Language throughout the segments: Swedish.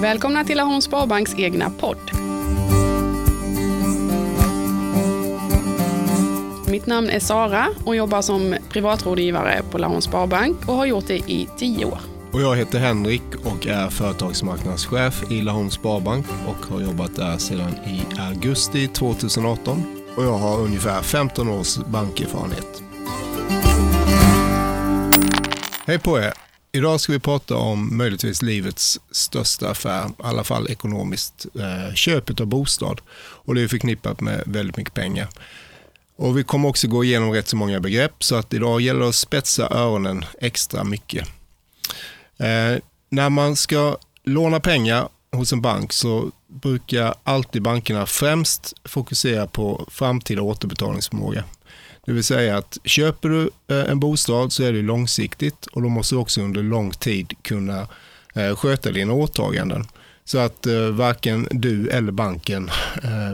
Välkomna till Laholms Sparbanks egna podd. Mitt namn är Sara och jobbar som privatrådgivare på Laholms Sparbank och har gjort det i tio år. Och jag heter Henrik och är företagsmarknadschef i Laholms Sparbank och har jobbat där sedan i augusti 2018. Och jag har ungefär 15 års bankerfarenhet. Hej på er! Idag ska vi prata om möjligtvis livets största affär, i alla fall ekonomiskt, eh, köpet av bostad. Och det är förknippat med väldigt mycket pengar. Och vi kommer också gå igenom rätt så många begrepp, så att idag gäller det att spetsa öronen extra mycket. Eh, när man ska låna pengar hos en bank så brukar alltid bankerna främst fokusera på framtida återbetalningsförmåga. Det vill säga att köper du eh, en bostad så är det långsiktigt och då måste du också under lång tid kunna eh, sköta dina åtaganden. Så att eh, varken du eller banken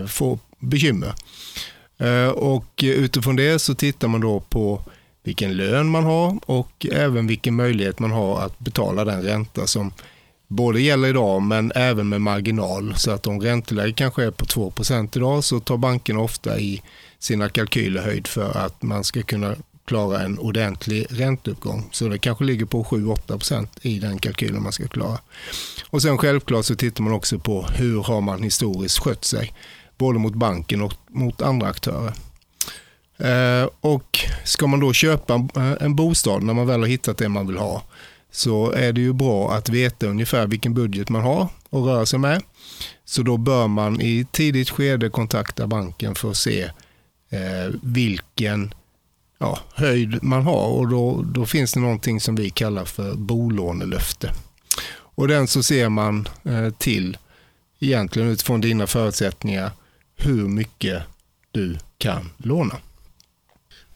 får bekymmer. Och utifrån det så tittar man då på vilken lön man har och även vilken möjlighet man har att betala den ränta som både gäller idag men även med marginal. Så att om ränteläget kanske är på 2% idag så tar banken ofta i sina kalkyler höjd för att man ska kunna klara en ordentlig ränteuppgång. Så det kanske ligger på 7-8% i den kalkylen man ska klara. Och sen självklart så tittar man också på hur har man historiskt skött sig, både mot banken och mot andra aktörer. Eh, och ska man då köpa eh, en bostad när man väl har hittat det man vill ha så är det ju bra att veta ungefär vilken budget man har att röra sig med. Så då bör man i tidigt skede kontakta banken för att se eh, vilken ja, höjd man har och då, då finns det någonting som vi kallar för bolånelöfte. Och den så ser man eh, till egentligen utifrån dina förutsättningar hur mycket du kan låna.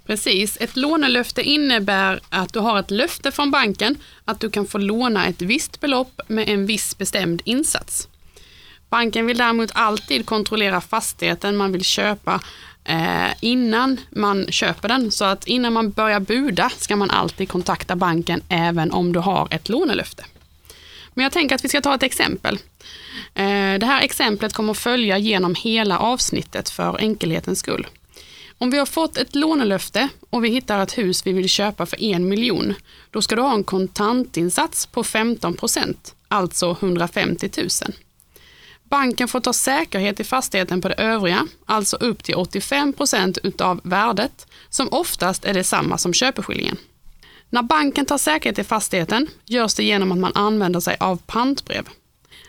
Precis. Ett lånelöfte innebär att du har ett löfte från banken att du kan få låna ett visst belopp med en viss bestämd insats. Banken vill däremot alltid kontrollera fastigheten man vill köpa eh, innan man köper den. Så att innan man börjar buda ska man alltid kontakta banken även om du har ett lånelöfte. Men jag tänker att vi ska ta ett exempel. Eh, det här exemplet kommer att följa genom hela avsnittet för enkelhetens skull. Om vi har fått ett lånelöfte och vi hittar ett hus vi vill köpa för en miljon, då ska du ha en kontantinsats på 15 procent, alltså 150 000. Banken får ta säkerhet i fastigheten på det övriga, alltså upp till 85 procent utav värdet, som oftast är detsamma som köpeskillingen. När banken tar säkerhet i fastigheten görs det genom att man använder sig av pantbrev.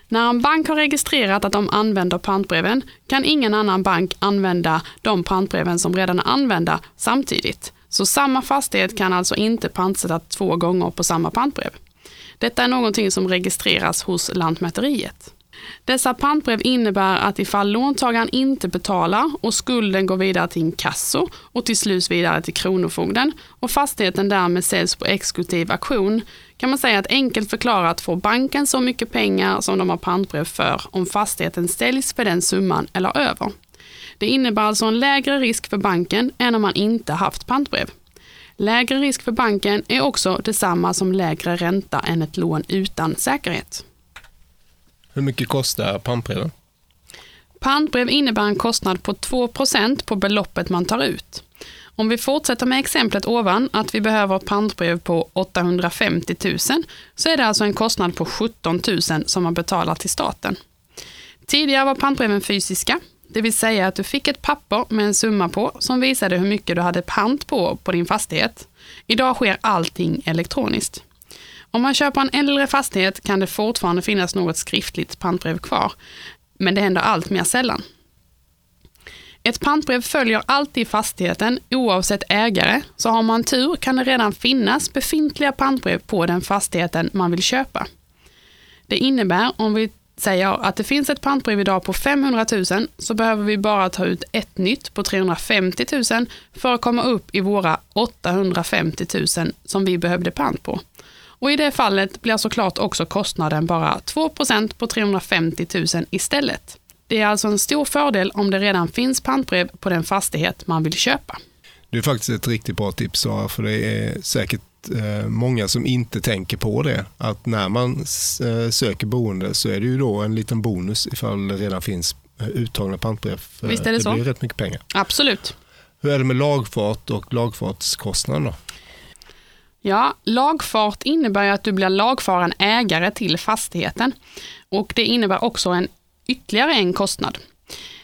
När en bank har registrerat att de använder pantbreven kan ingen annan bank använda de pantbreven som redan är använda samtidigt. Så samma fastighet kan alltså inte pantsättas två gånger på samma pantbrev. Detta är någonting som registreras hos Lantmäteriet. Dessa pantbrev innebär att ifall låntagaren inte betalar och skulden går vidare till inkasso och till slut vidare till Kronofogden och fastigheten därmed säljs på exekutiv auktion kan man säga att enkelt förklarat får banken så mycket pengar som de har pantbrev för om fastigheten säljs för den summan eller över. Det innebär alltså en lägre risk för banken än om man inte haft pantbrev. Lägre risk för banken är också detsamma som lägre ränta än ett lån utan säkerhet. Hur mycket kostar pantbreven? Pantbrev innebär en kostnad på 2% på beloppet man tar ut. Om vi fortsätter med exemplet ovan, att vi behöver pantbrev på 850 000, så är det alltså en kostnad på 17 000 som man betalar till staten. Tidigare var pantbreven fysiska, det vill säga att du fick ett papper med en summa på som visade hur mycket du hade pant på på din fastighet. Idag sker allting elektroniskt. Om man köper en äldre fastighet kan det fortfarande finnas något skriftligt pantbrev kvar, men det händer allt mer sällan. Ett pantbrev följer alltid fastigheten oavsett ägare, så har man tur kan det redan finnas befintliga pantbrev på den fastigheten man vill köpa. Det innebär, om vi säger att det finns ett pantbrev idag på 500 000 så behöver vi bara ta ut ett nytt på 350 000 för att komma upp i våra 850 000 som vi behövde pant på. Och i det fallet blir såklart också kostnaden bara 2% på 350 000 istället. Det är alltså en stor fördel om det redan finns pantbrev på den fastighet man vill köpa. Det är faktiskt ett riktigt bra tips Sara, för det är säkert eh, många som inte tänker på det, att när man eh, söker boende så är det ju då en liten bonus ifall det redan finns eh, uttagna pantbrev. Visst är det det så. blir rätt mycket pengar. Absolut. Hur är det med lagfart och lagfartskostnaden då? Ja, lagfart innebär ju att du blir lagfaren ägare till fastigheten. Och det innebär också en ytterligare en kostnad.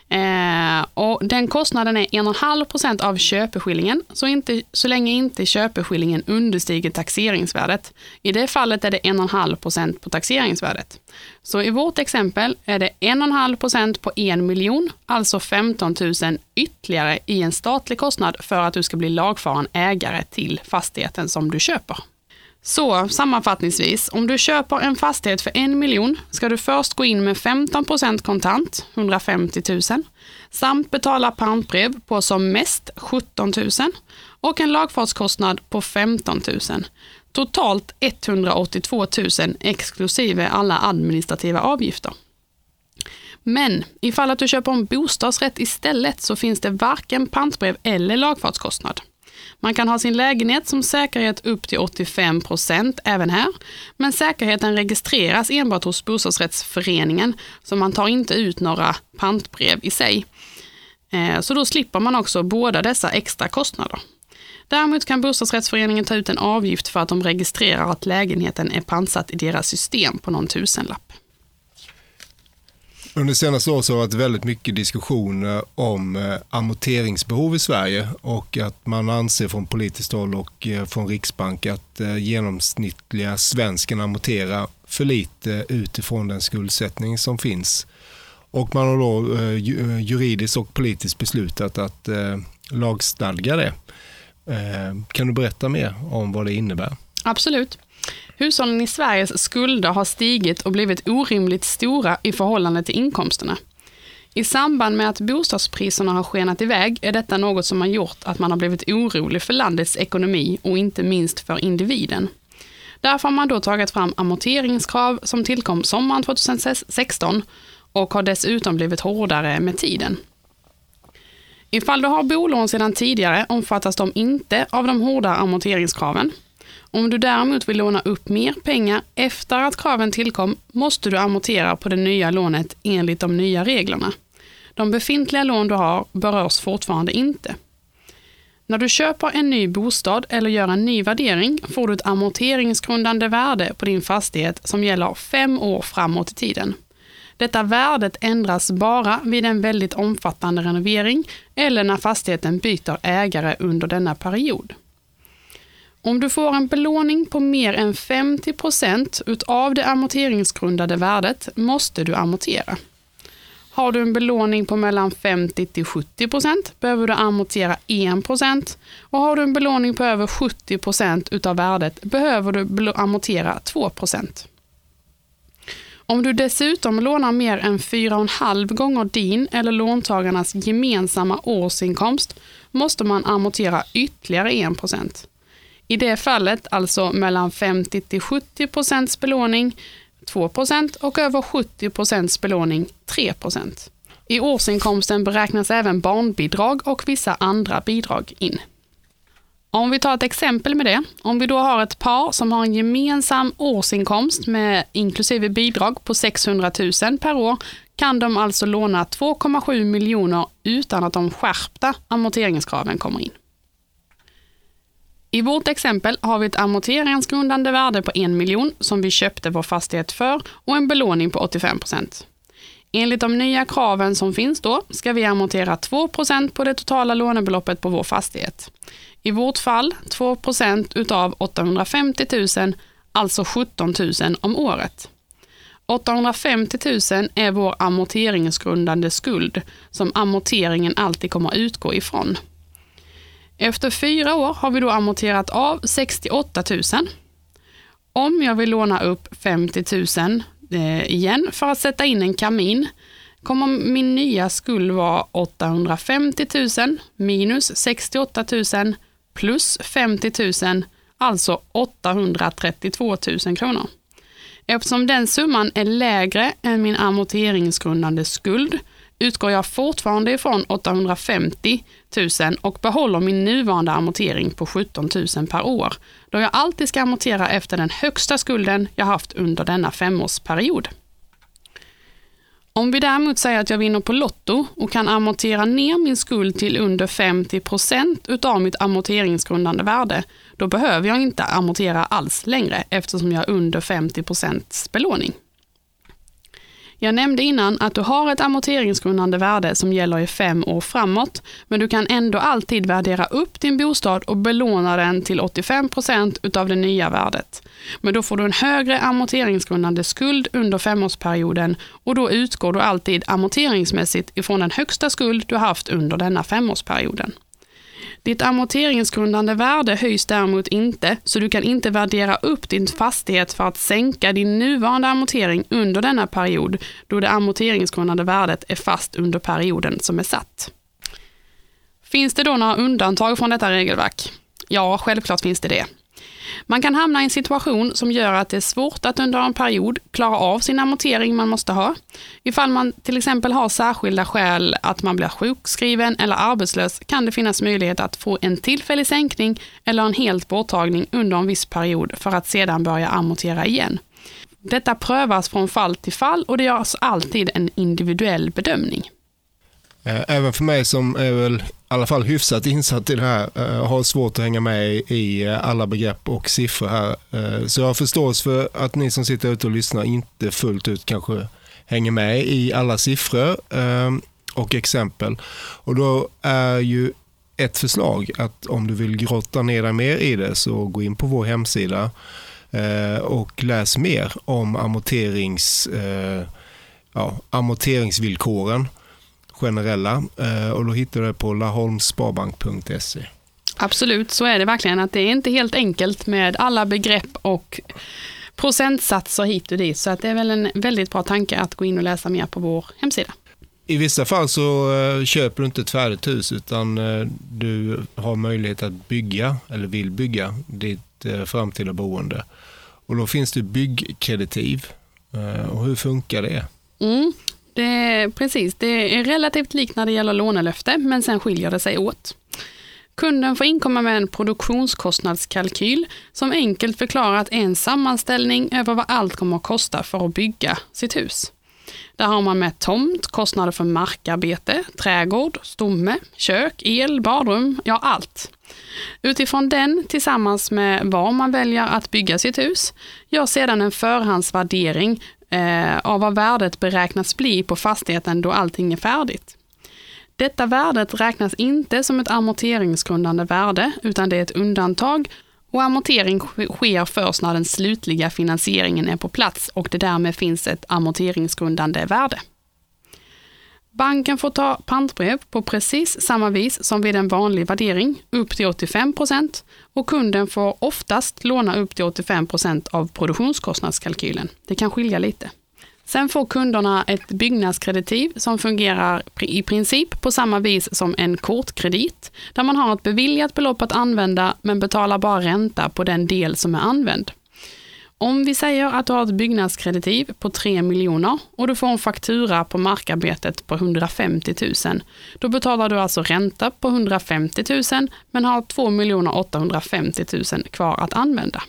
Eh, och den kostnaden är 1,5 procent av köpeskillingen, så, inte, så länge inte köpeskillingen understiger taxeringsvärdet. I det fallet är det 1,5 procent på taxeringsvärdet. Så i vårt exempel är det 1,5 procent på en miljon, alltså 15 000 ytterligare i en statlig kostnad för att du ska bli lagfaren ägare till fastigheten som du köper. Så sammanfattningsvis, om du köper en fastighet för en miljon ska du först gå in med 15% kontant, 150 000, samt betala pantbrev på som mest 17 000 och en lagfartskostnad på 15 000. Totalt 182 000 exklusive alla administrativa avgifter. Men ifall att du köper en bostadsrätt istället så finns det varken pantbrev eller lagfartskostnad. Man kan ha sin lägenhet som säkerhet upp till 85 procent även här, men säkerheten registreras enbart hos bostadsrättsföreningen, så man tar inte ut några pantbrev i sig. Eh, så då slipper man också båda dessa extra kostnader. Däremot kan bostadsrättsföreningen ta ut en avgift för att de registrerar att lägenheten är pantsatt i deras system på någon tusenlapp. Under senaste året så har det varit väldigt mycket diskussioner om eh, amorteringsbehov i Sverige och att man anser från politiskt håll och eh, från Riksbank att eh, genomsnittliga svensken amorterar för lite utifrån den skuldsättning som finns. Och man har då juridiskt och politiskt beslutat att lagstadga det. Kan du berätta mer om vad det innebär? Absolut. Hushållen i Sveriges skulder har stigit och blivit orimligt stora i förhållande till inkomsterna. I samband med att bostadspriserna har skenat iväg är detta något som har gjort att man har blivit orolig för landets ekonomi och inte minst för individen. Därför har man då tagit fram amorteringskrav som tillkom sommaren 2016 och har dessutom blivit hårdare med tiden. Ifall du har bolån sedan tidigare omfattas de inte av de hårda amorteringskraven. Om du däremot vill låna upp mer pengar efter att kraven tillkom måste du amortera på det nya lånet enligt de nya reglerna. De befintliga lån du har berörs fortfarande inte. När du köper en ny bostad eller gör en ny värdering får du ett amorteringsgrundande värde på din fastighet som gäller fem år framåt i tiden. Detta värdet ändras bara vid en väldigt omfattande renovering eller när fastigheten byter ägare under denna period. Om du får en belåning på mer än 50 procent utav det amorteringsgrundade värdet måste du amortera. Har du en belåning på mellan 50 till 70 procent behöver du amortera 1 procent och har du en belåning på över 70 procent utav värdet behöver du amortera 2 procent. Om du dessutom lånar mer än 4,5 gånger din eller låntagarnas gemensamma årsinkomst måste man amortera ytterligare 1 procent. I det fallet alltså mellan 50 till 70 procents belåning 2 procent och över 70 procents belåning 3 procent. I årsinkomsten beräknas även barnbidrag och vissa andra bidrag in. Om vi tar ett exempel med det. Om vi då har ett par som har en gemensam årsinkomst med inklusive bidrag på 600 000 per år kan de alltså låna 2,7 miljoner utan att de skärpta amorteringskraven kommer in. I vårt exempel har vi ett amorteringsgrundande värde på en miljon som vi köpte vår fastighet för och en belåning på 85 procent. Enligt de nya kraven som finns då ska vi amortera 2 procent på det totala lånebeloppet på vår fastighet. I vårt fall 2 procent utav 850 000, alltså 17 000 om året. 850 000 är vår amorteringsgrundande skuld som amorteringen alltid kommer utgå ifrån. Efter fyra år har vi då amorterat av 68 000. Om jag vill låna upp 50 000 eh, igen för att sätta in en kamin kommer min nya skuld vara 850 000 minus 68 000 plus 50 000, alltså 832 000 kronor. Eftersom den summan är lägre än min amorteringsgrundande skuld utgår jag fortfarande ifrån 850 000 och behåller min nuvarande amortering på 17 000 per år, då jag alltid ska amortera efter den högsta skulden jag haft under denna femårsperiod. Om vi däremot säger att jag vinner på Lotto och kan amortera ner min skuld till under 50 procent utav mitt amorteringsgrundande värde, då behöver jag inte amortera alls längre eftersom jag är under 50 procents belåning. Jag nämnde innan att du har ett amorteringsgrundande värde som gäller i fem år framåt, men du kan ändå alltid värdera upp din bostad och belåna den till 85 procent utav det nya värdet. Men då får du en högre amorteringsgrundande skuld under femårsperioden och då utgår du alltid amorteringsmässigt ifrån den högsta skuld du haft under denna femårsperioden. Ditt amorteringsgrundande värde höjs däremot inte, så du kan inte värdera upp din fastighet för att sänka din nuvarande amortering under denna period, då det amorteringsgrundande värdet är fast under perioden som är satt. Finns det då några undantag från detta regelverk? Ja, självklart finns det det. Man kan hamna i en situation som gör att det är svårt att under en period klara av sin amortering man måste ha. Ifall man till exempel har särskilda skäl att man blir sjukskriven eller arbetslös kan det finnas möjlighet att få en tillfällig sänkning eller en helt borttagning under en viss period för att sedan börja amortera igen. Detta prövas från fall till fall och det görs alltid en individuell bedömning. Eh, även för mig som är väl i alla fall hyfsat insatt i det här, eh, har svårt att hänga med i eh, alla begrepp och siffror här. Så jag har förståelse för att ni som sitter ute och lyssnar inte fullt ut kanske hänger med i alla siffror ehm, och exempel. Och då är ju ett förslag att om du vill grotta ner dig mer i det så gå in på vår hemsida och läs mer om amorterings, ja, amorteringsvillkoren generella eh, och då hittar du det på laholmsparbank.se. Absolut, så är det verkligen. att Det är inte helt enkelt med alla begrepp och procentsatser hit och dit. Så att det är väl en väldigt bra tanke att gå in och läsa mer på vår hemsida. I vissa fall så eh, köper du inte ett färdigt hus utan eh, du har möjlighet att bygga eller vill bygga ditt framtida boende. Och då finns det byggkreditiv. Och hur funkar det? Mm. Det, precis, det är relativt likt när det gäller lånelöfte, men sen skiljer det sig åt. Kunden får inkomma med en produktionskostnadskalkyl som enkelt förklarar en sammanställning över vad allt kommer att kosta för att bygga sitt hus. Där har man med tomt, kostnader för markarbete, trädgård, stomme, kök, el, badrum, ja allt. Utifrån den, tillsammans med var man väljer att bygga sitt hus, gör sedan en förhandsvärdering eh, av vad värdet beräknas bli på fastigheten då allting är färdigt. Detta värdet räknas inte som ett amorteringsgrundande värde, utan det är ett undantag och amortering sker först när den slutliga finansieringen är på plats och det därmed finns ett amorteringsgrundande värde. Banken får ta pantbrev på precis samma vis som vid en vanlig värdering, upp till 85 procent, och kunden får oftast låna upp till 85 procent av produktionskostnadskalkylen. Det kan skilja lite. Sen får kunderna ett byggnadskreditiv som fungerar i princip på samma vis som en kortkredit, där man har ett beviljat belopp att använda men betalar bara ränta på den del som är använd. Om vi säger att du har ett byggnadskreditiv på 3 miljoner och du får en faktura på markarbetet på 150 000, då betalar du alltså ränta på 150 000 men har 2 850 000 kvar att använda.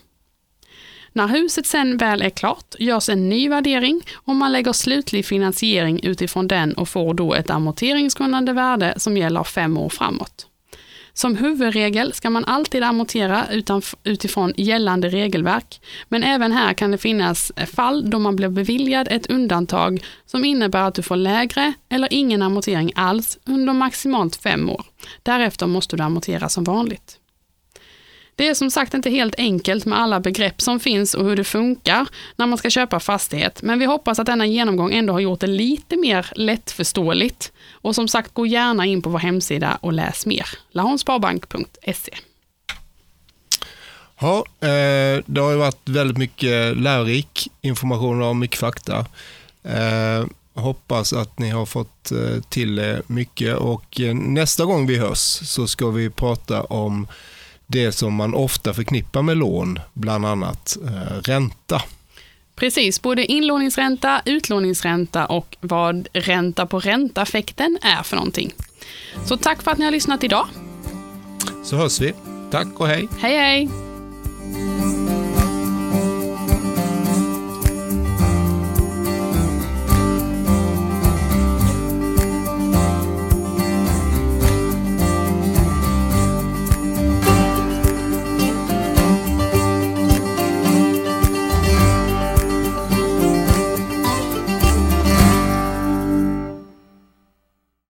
När huset sen väl är klart görs en ny värdering och man lägger slutlig finansiering utifrån den och får då ett amorteringsgrundande värde som gäller fem år framåt. Som huvudregel ska man alltid amortera utifrån gällande regelverk, men även här kan det finnas fall då man blir beviljad ett undantag som innebär att du får lägre eller ingen amortering alls under maximalt fem år. Därefter måste du amortera som vanligt. Det är som sagt inte helt enkelt med alla begrepp som finns och hur det funkar när man ska köpa fastighet, men vi hoppas att denna genomgång ändå har gjort det lite mer lättförståeligt. Och som sagt, gå gärna in på vår hemsida och läs mer. lahonsparbank.se Ja, eh, det har ju varit väldigt mycket lärorik information och mycket fakta. Eh, hoppas att ni har fått eh, till mycket och nästa gång vi hörs så ska vi prata om det som man ofta förknippar med lån, bland annat ränta. Precis, både inlåningsränta, utlåningsränta och vad ränta på ränta-effekten är för någonting. Så tack för att ni har lyssnat idag. Så hörs vi. Tack och hej. Hej hej!